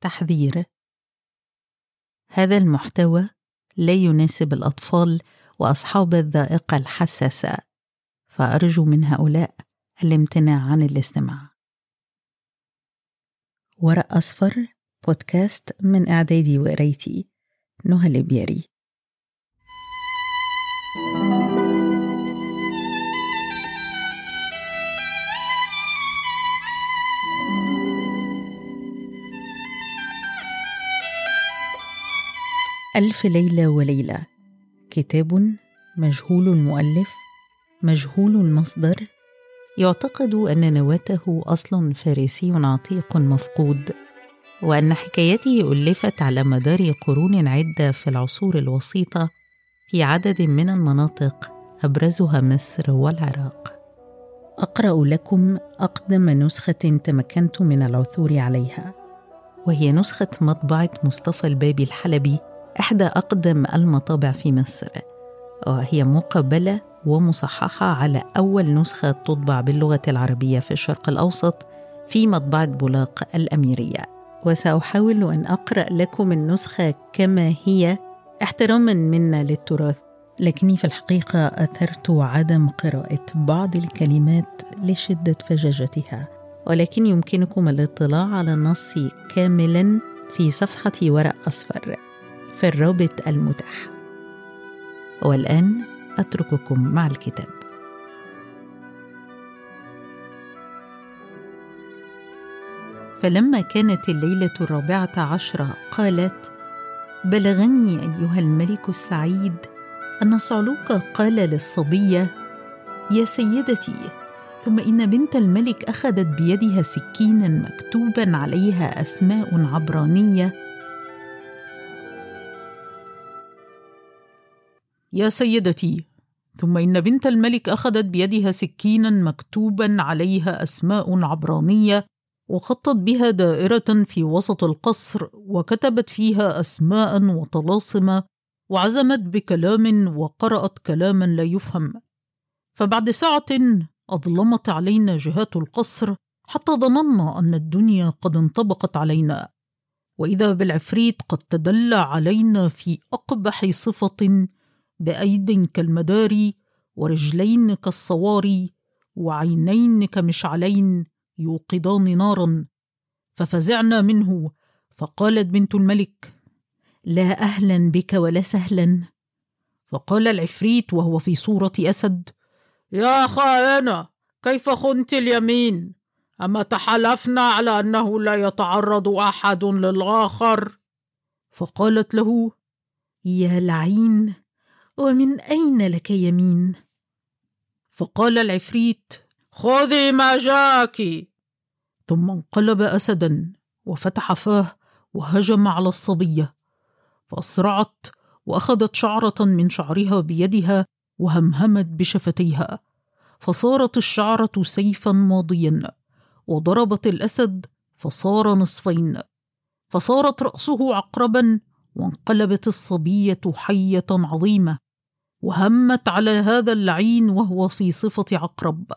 تحذير. هذا المحتوى لا يناسب الأطفال وأصحاب الذائقة الحساسة فأرجو من هؤلاء الامتناع عن الاستماع. ورق أصفر بودكاست من إعدادي وقرايتي نهى البياري ألف ليلة وليلة. كتاب مجهول المؤلف مجهول المصدر. يعتقد أن نواته أصل فارسي عتيق مفقود وأن حكايته ألفت على مدار قرون عدة في العصور الوسيطة في عدد من المناطق أبرزها مصر والعراق. أقرأ لكم أقدم نسخة تمكنت من العثور عليها وهي نسخة مطبعة مصطفى البابي الحلبي إحدى أقدم المطابع في مصر وهي مقبلة ومصححة على أول نسخة تطبع باللغة العربية في الشرق الأوسط في مطبعة بولاق الأميرية. وسأحاول أن أقرأ لكم النسخة كما هي. احتراما منا للتراث لكني في الحقيقة أثرت عدم قراءة بعض الكلمات لشدة فجاجتها ولكن يمكنكم الاطلاع على النص كاملا في صفحة ورق أصفر. في الرابط المتاح. والآن أترككم مع الكتاب. فلما كانت الليلة الرابعة عشرة قالت بلغني أيها الملك السعيد أن صعلوك قال للصبية يا سيدتي ثم إن بنت الملك أخذت بيدها سكينا مكتوبا عليها أسماء عبرانية يا سيدتي. ثم إن بنت الملك أخذت بيدها سكينا مكتوبا عليها أسماء عبرانية وخطت بها دائرة في وسط القصر وكتبت فيها أسماء وطلاسم وعزمت بكلام وقرأت كلاما لا يفهم. فبعد ساعة أظلمت علينا جهات القصر حتى ظننا أن الدنيا قد انطبقت علينا. وإذا بالعفريت قد تدلى علينا في أقبح صفة بأيد كالمداري ورجلين كالصواري وعينين كمشعلين يوقدان نارا. ففزعنا منه فقالت بنت الملك لا أهلا بك ولا سهلا. فقال العفريت وهو في صورة أسد يا خائنة كيف خنت اليمين؟ أما تحالفنا على أنه لا يتعرض أحد للآخر؟ فقالت له يا لعين ومن أين لك يمين؟ فقال العفريت خذي ما جاءك ثم انقلب اسدا وفتح فاه وهجم على الصبية. فأسرعت وأخذت شعرة من شعرها بيدها وهمهمت بشفتيها. فصارت الشعرة سيفا ماضيا وضربت الأسد فصار نصفين. فصارت رأسه عقربا وانقلبت الصبية حية عظيمة. وهمت على هذا اللعين وهو في صفة عقرب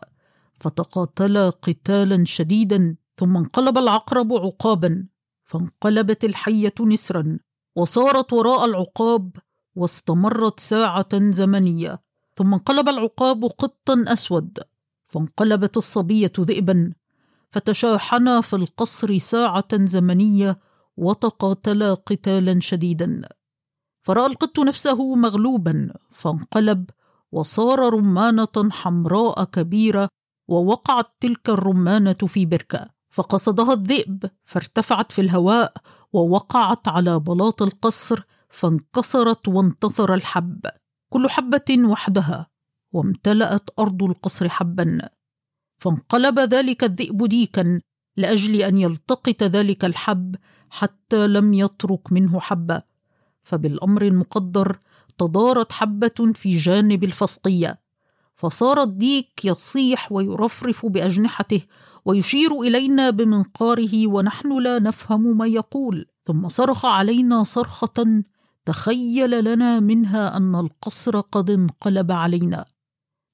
فتقاتلا قتالا شديدا ثم انقلب العقرب عقابا فانقلبت الحية نسرا وصارت وراء العقاب واستمرت ساعة زمنية ثم انقلب العقاب قطا أسود فانقلبت الصبية ذئبا فتشاحنا في القصر ساعة زمنية وتقاتلا قتالا شديدا. فرأى القط نفسه مغلوبا فانقلب وصار رمانة حمراء كبيرة ووقعت تلك الرمانة في بركة. فقصدها الذئب فارتفعت في الهواء ووقعت على بلاط القصر فانكسرت وانتثر الحب. كل حبة وحدها وامتلأت أرض القصر حبا. فانقلب ذلك الذئب ديكا لأجل أن يلتقط ذلك الحب حتى لم يترك منه حبة. فبالأمر المقدر تدارت حبة في جانب الفسطيه فصار الديك يصيح ويرفرف بأجنحته ويشير إلينا بمنقاره ونحن لا نفهم ما يقول ثم صرخ علينا صرخة تخيل لنا منها أن القصر قد انقلب علينا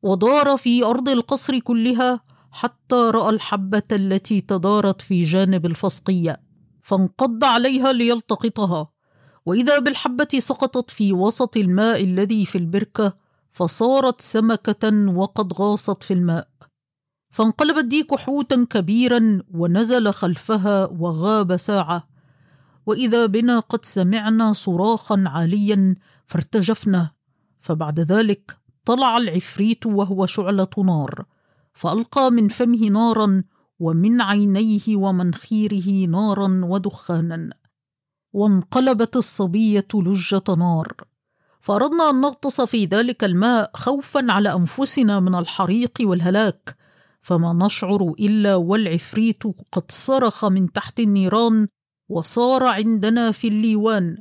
ودار في أرض القصر كلها حتى رأى الحبة التي تدارت في جانب الفسقية فانقض عليها ليلتقطها. وإذا بالحبة سقطت في وسط الماء الذي في البركة فصارت سمكة وقد غاصت في الماء. فانقلب الديك حوتا كبيرا ونزل خلفها وغاب ساعة. وإذا بنا قد سمعنا صراخا عاليا فارتجفنا. فبعد ذلك طلع العفريت وهو شعلة نار. فألقى من فمه نارا ومن عينيه ومنخيره نارا ودخانا. وانقلبت الصبية لجة نار. فأردنا أن نغطس في ذلك الماء خوفا على أنفسنا من الحريق والهلاك. فما نشعر إلا والعفريت قد صرخ من تحت النيران وصار عندنا في الليوان.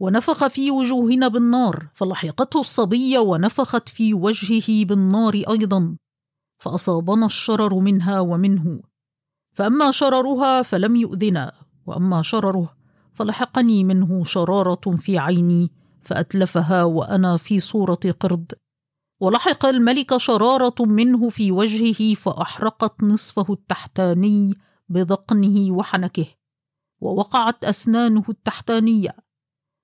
ونفخ في وجوهنا بالنار فلحقته الصبية ونفخت في وجهه بالنار أيضا. فأصابنا الشرر منها ومنه. فأما شررها فلم يؤذنا وأما شرره فلحقني منه شرارة في عيني فأتلفها وأنا في صورة قرد. ولحق الملك شرارة منه في وجهه فأحرقت نصفه التحتاني بذقنه وحنكه. ووقعت أسنانه التحتانية.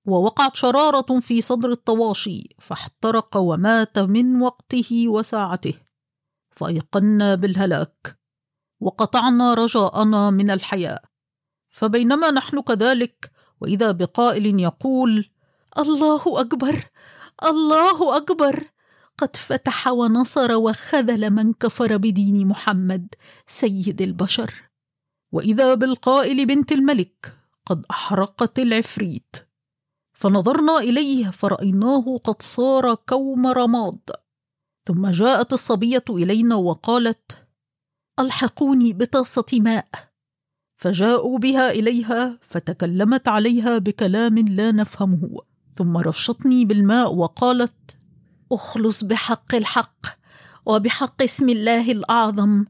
ووقعت شرارة في صدر الطواشي فاحترق ومات من وقته وساعته. فأيقنا بالهلاك. وقطعنا رجاءنا من الحياة فبينما نحن كذلك وإذا بقائل يقول الله أكبر الله أكبر قد فتح ونصر وخذل من كفر بدين محمد سيد البشر. وإذا بالقائل بنت الملك قد أحرقت العفريت. فنظرنا إليه فرأيناه قد صار كوم رماد. ثم جاءت الصبية إلينا وقالت ألحقوني بطاسة ماء. فجاءوا بها إليها فتكلمت عليها بكلام لا نفهمه. ثم رشتني بالماء وقالت أخلص بحق الحق وبحق اسم الله الأعظم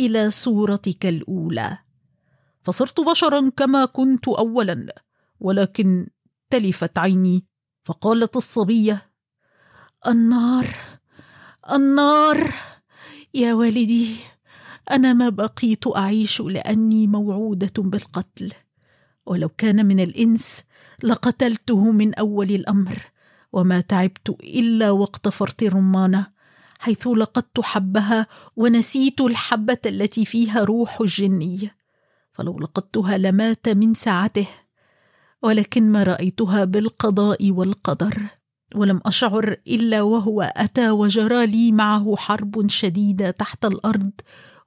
إلى صورتك الأولى. فصرت بشرا كما كنت اولا ولكن تلفت عيني فقالت الصبية النار النار يا والدي. أنا ما بقيت أعيش لأني موعودة بالقتل. ولو كان من الإنس لقتلته من أول الأمر وما تعبت إلا وقت فرط رمانة حيث لقدت حبها ونسيت الحبة التي فيها روح الجني. فلو لقدتها لمات من سعته ولكن ما رأيتها بالقضاء والقدر. ولم أشعر إلا وهو أتى وجرى لي معه حرب شديدة تحت الأرض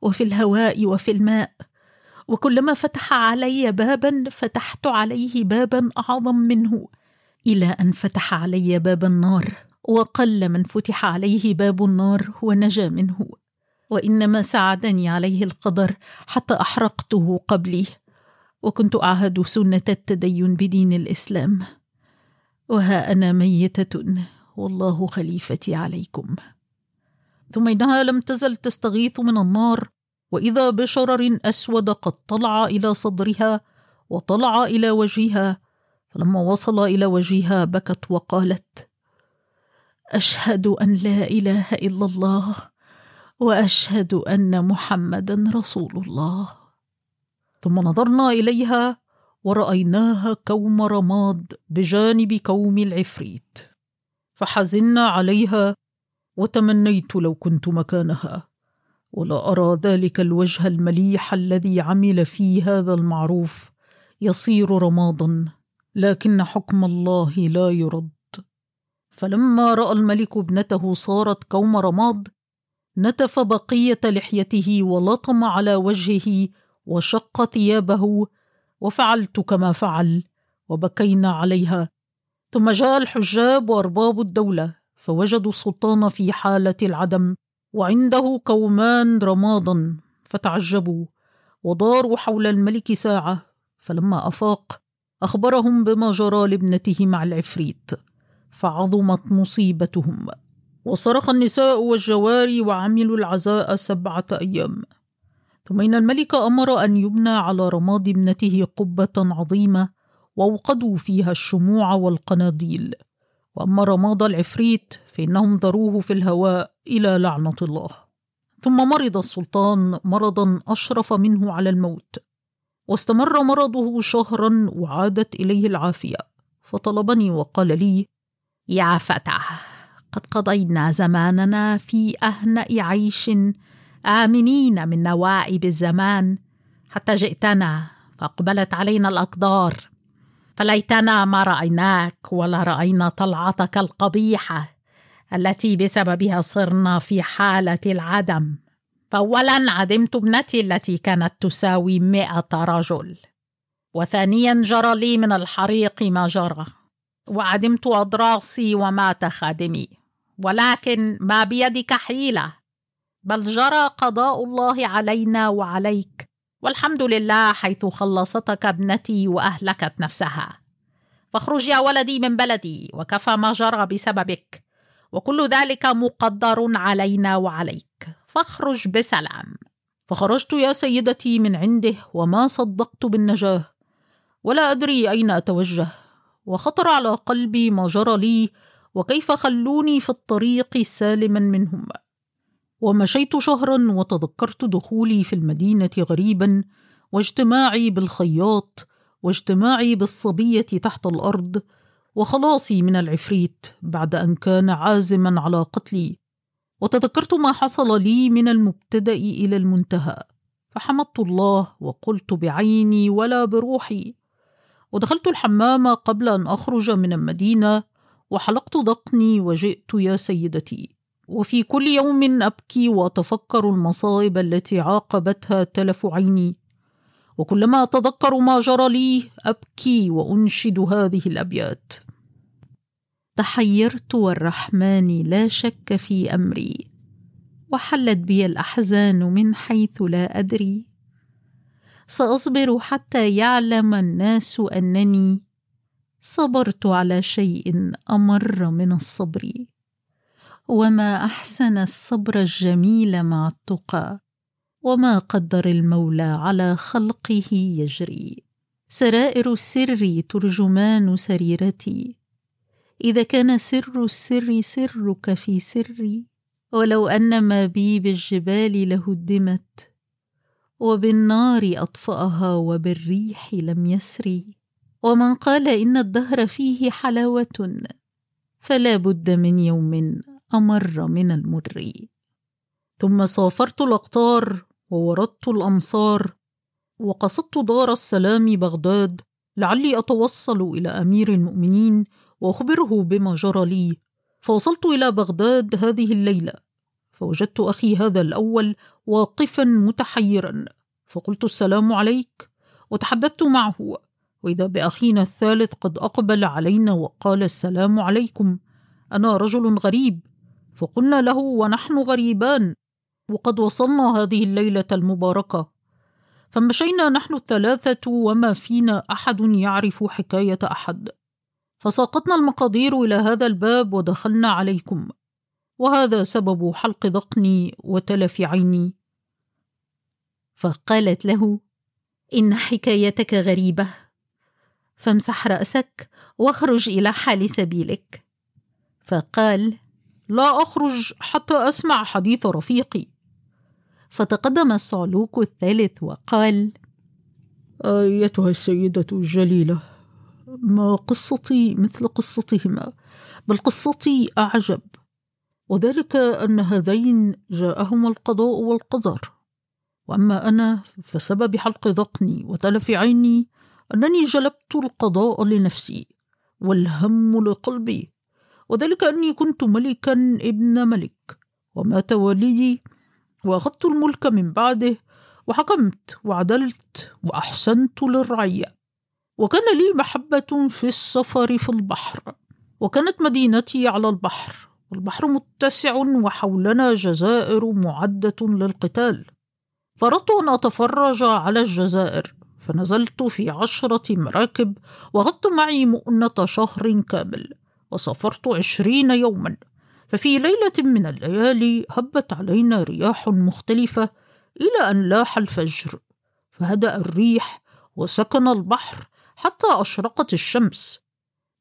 وفي الهواء وفي الماء. وكلما فتح علي بابا فتحت عليه بابا أعظم منه إلى أن فتح علي باب النار. وقل من فتح عليه باب النار ونجا منه. وإنما ساعدني عليه القدر حتى أحرقته قبلي. وكنت أعهد سنة التدين بدين الإسلام. وها أنا ميتة. والله خليفتي عليكم. ثم إنها لم تزل تستغيث من النار وإذا بشرر أسود قد طلع إلى صدرها وطلع إلى وجهها فلما وصل إلى وجهها بكت وقالت أشهد أن لا إله إلا الله وأشهد أن محمدا رسول الله. ثم نظرنا إليها ورأيناها كوم رماد بجانب كوم العفريت فحزنا عليها وتمنيت لو كنت مكانها. ولا أرى ذلك الوجه المليح الذي عمل فيه هذا المعروف يصير رمادا لكن حكم الله لا يرد. فلما رأى الملك ابنته صارت كوم رماد نتف بقية لحيته ولطم على وجهه وشق ثيابه وفعلت كما فعل وبكينا عليها. ثم جاء الحجاب وأرباب الدولة. فوجدوا السلطان في حالة العدم وعنده كومان رمادا فتعجبوا وداروا حول الملك ساعة فلما أفاق أخبرهم بما جرى لابنته مع العفريت فعظمت مصيبتهم وصرخ النساء والجواري وعملوا العزاء سبعة أيام. ثم إن الملك أمر أن يبنى على رماد ابنته قبة عظيمة وأوقدوا فيها الشموع والقناديل. وأما رماد العفريت فإنهم ذروه في الهواء إلى لعنة الله. ثم مرض السلطان مرضا أشرف منه على الموت. واستمر مرضه شهرا وعادت إليه العافية. فطلبني وقال لي يا فتى قد قضينا زماننا في أهنأ عيش آمنين من نوائب الزمان. حتى جئتنا فأقبلت علينا الأقدار فليتنا ما رأيناك ولا رأينا طلعتك القبيحة التي بسببها صرنا في حالة العدم. فأولا عدمت ابنتي التي كانت تساوي مئة رجل. وثانيا جرى لي من الحريق ما جرى. وعدمت أضراسي ومات خادمي ولكن ما بيدك حيلة. بل جرى قضاء الله علينا وعليك والحمد لله حيث خلصتك ابنتي وأهلكت نفسها. فاخرج يا ولدي من بلدي وكفى ما جرى بسببك وكل ذلك مقدر علينا وعليك. فاخرج بسلام. فخرجت يا سيدتي من عنده وما صدقت بالنجاة ولا أدري أين أتوجه. وخطر على قلبي ما جرى لي وكيف خلوني في الطريق سالما منهم. ومشيت شهرا وتذكرت دخولي في المدينة غريبا واجتماعي بالخياط واجتماعي بالصبية تحت الأرض وخلاصي من العفريت بعد أن كان عازما على قتلي. وتذكرت ما حصل لي من المبتدأ إلى المنتهى. فحمدت الله وقلت بعيني ولا بروحي. ودخلت الحمام قبل أن أخرج من المدينة وحلقت ذقني وجئت يا سيدتي. وفي كل يوم أبكي وأتفكر المصائب التي عاقبتها تلف عيني. وكلما أتذكر ما جرى لي أبكي وأنشد هذه الأبيات. تحيرت والرحمن لا شك في أمري وحلت بي الأحزان من حيث لا أدري. سأصبر حتى يعلم الناس أنني صبرت على شيء أمر من الصبر. وما أحسن الصبر الجميل مع التقى وما قدر المولى على خلقه يجري. سرائر السر ترجمان سريرتي. إذا كان سر السر سرك في سري ولو أن ما بي بالجبال لهدمت وبالنار أطفأها وبالريح لم يسري. ومن قال إن الدهر فيه حلاوة فلا بد من يوم أمر من المر ثم سافرت الأقطار ووردت الأمصار وقصدت دار السلام بغداد لعلي أتوصل إلى أمير المؤمنين وأخبره بما جرى لي. فوصلت إلى بغداد هذه الليلة. فوجدت أخي هذا الأول واقفا متحيرا. فقلت السلام عليك. وتحدثت معه. وإذا بأخينا الثالث قد أقبل علينا وقال السلام عليكم. أنا رجل غريب. فقلنا له ونحن غريبان وقد وصلنا هذه الليلة المباركة. فمشينا نحن الثلاثة وما فينا أحد يعرف حكاية أحد. فساقطنا المقادير إلى هذا الباب ودخلنا عليكم. وهذا سبب حلق ذقني وتلف عيني. فقالت له إن حكايتك غريبة فامسح رأسك واخرج إلى حال سبيلك. فقال لا أخرج حتى أسمع حديث رفيقي. فتقدم الصعلوك الثالث وقال أيتها السيدة الجليلة ما قصتي مثل قصتهما بل قصتي أعجب وذلك أن هذين جاءهما القضاء والقدر. وأما أنا فسبب حلق ذقني وتلف عيني أنني جلبت القضاء لنفسي والهم لقلبي. وذلك أني كنت ملكا ابن ملك ومات والدي وأخذت الملك من بعده وحكمت وعدلت وأحسنت للرعية. وكان لي محبة في السفر في البحر وكانت مدينتي على البحر والبحر متسع وحولنا جزائر معدة للقتال. فأردت أن أتفرج على الجزائر فنزلت في عشرة مراكب وأخذت معي مؤنة شهر كامل. وسافرت عشرين يوما. ففي ليلة من الليالي هبت علينا رياح مختلفة إلى أن لاح الفجر. فهدأ الريح وسكن البحر حتى أشرقت الشمس.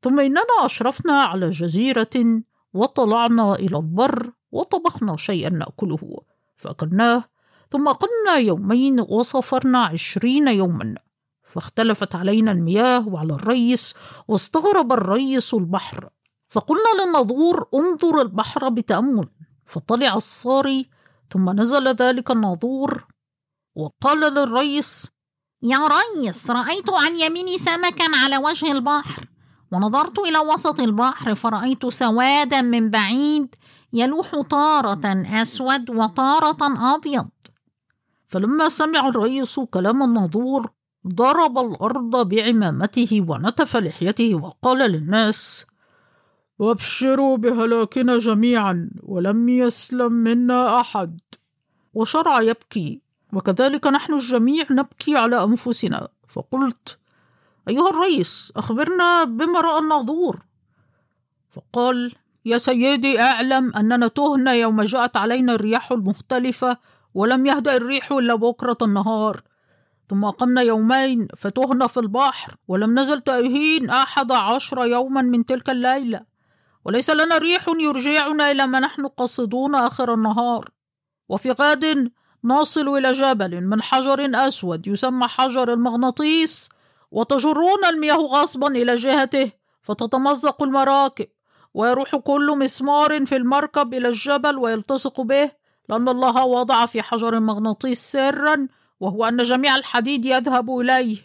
ثم إننا أشرفنا على جزيرة وطلعنا إلى البر وطبخنا شيئا نأكله فأكلناه. ثم قلنا يومين وسافرنا عشرين يوما. فاختلفت علينا المياه وعلى الريس واستغرب الريس البحر. فقلنا للناظور انظر البحر بتأمل فطلع الصاري ثم نزل ذلك الناظور وقال للريس يا ريس رأيت عن يميني سمكا على وجه البحر ونظرت إلى وسط البحر فرأيت سوادا من بعيد يلوح تارة أسود وتارة أبيض. فلما سمع الريس كلام الناظور ضرب الأرض بعمامته ونتف لحيته وقال للناس وابشروا بهلاكنا جميعا ولم يسلم منا أحد. وشرع يبكي وكذلك نحن الجميع نبكي على أنفسنا. فقلت أيها الرئيس أخبرنا بما رأى الناظور. فقال يا سيدي أعلم أننا تهنا يوم جاءت علينا الرياح المختلفة ولم يهدأ الريح إلا بكرة النهار. ثم أقمنا يومين فتهنا في البحر ولم نزل تأهين أحد عشر يوما من تلك الليلة. وليس لنا ريح يرجعنا إلى ما نحن قصدون آخر النهار. وفي غد نصل إلى جبل من حجر أسود يسمى حجر المغناطيس وتجرون المياه غصبا إلى جهته فتتمزق المراكب ويروح كل مسمار في المركب إلى الجبل ويلتصق به لأن الله وضع في حجر المغناطيس سرا وهو أن جميع الحديد يذهب إليه.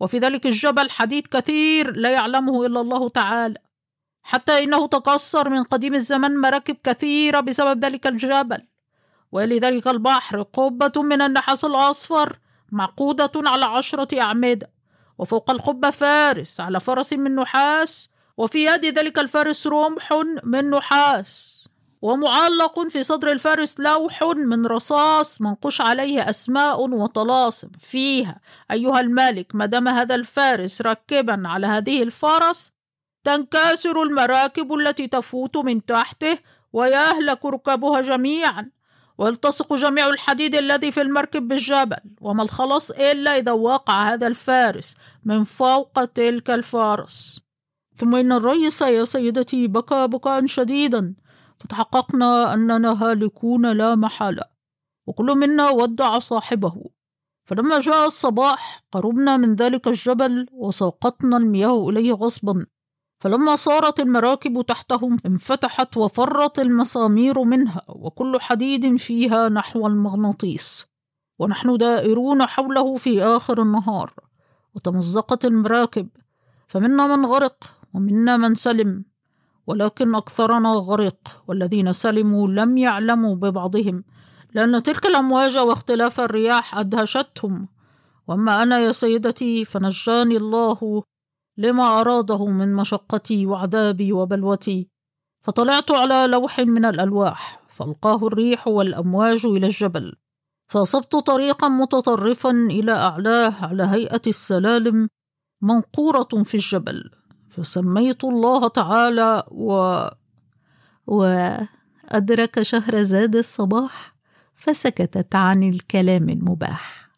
وفي ذلك الجبل حديد كثير لا يعلمه إلا الله تعالى. حتى إنه تكسر من قديم الزمن مراكب كثيرة بسبب ذلك الجبل. ولذلك البحر قبة من النحاس الأصفر معقودة على عشرة أعمدة وفوق القبة فارس على فرس من نحاس وفي يد ذلك الفارس رمح من نحاس. ومعلق في صدر الفارس لوح من رصاص منقوش عليه أسماء وطلاسم. فيها أيها الملك ما دام هذا الفارس راكبا على هذه الفرس تنكسر المراكب التي تفوت من تحته ويهلك ركابها جميعا ويلتصق جميع الحديد الذي في المركب بالجبل. وما الخلاص إلا إذا وقع هذا الفارس من فوق تلك الفرس ثم إن الرئيس يا سيدتي بكى بكاء شديدا. فتحققنا أننا هالكون لا محالة وكل منا ودع صاحبه. فلما جاء الصباح قربنا من ذلك الجبل وساقطنا المياه إليه غصبا. فلما صارت المراكب تحتهم انفتحت وفرت المسامير منها وكل حديد فيها نحو المغناطيس. ونحن دائرون حوله في آخر النهار. وتمزقت المراكب. فمنا من غرق ومنا من سلم. ولكن أكثرنا غرق. والذين سلموا لم يعلموا ببعضهم. لأن تلك الأمواج واختلاف الرياح أدهشتهم. وأما أنا يا سيدتي فنجاني الله لما أراده من مشقتي وعذابي وبلوتي. فطلعت على لوح من الألواح فألقاه الريح والأمواج إلى الجبل. فأصبت طريقا متطرفا إلى أعلاه على هيئة السلالم منقورة في الجبل. فسميت الله تعالى و وأدرك شهرزاد الصباح فسكتت عن الكلام المباح.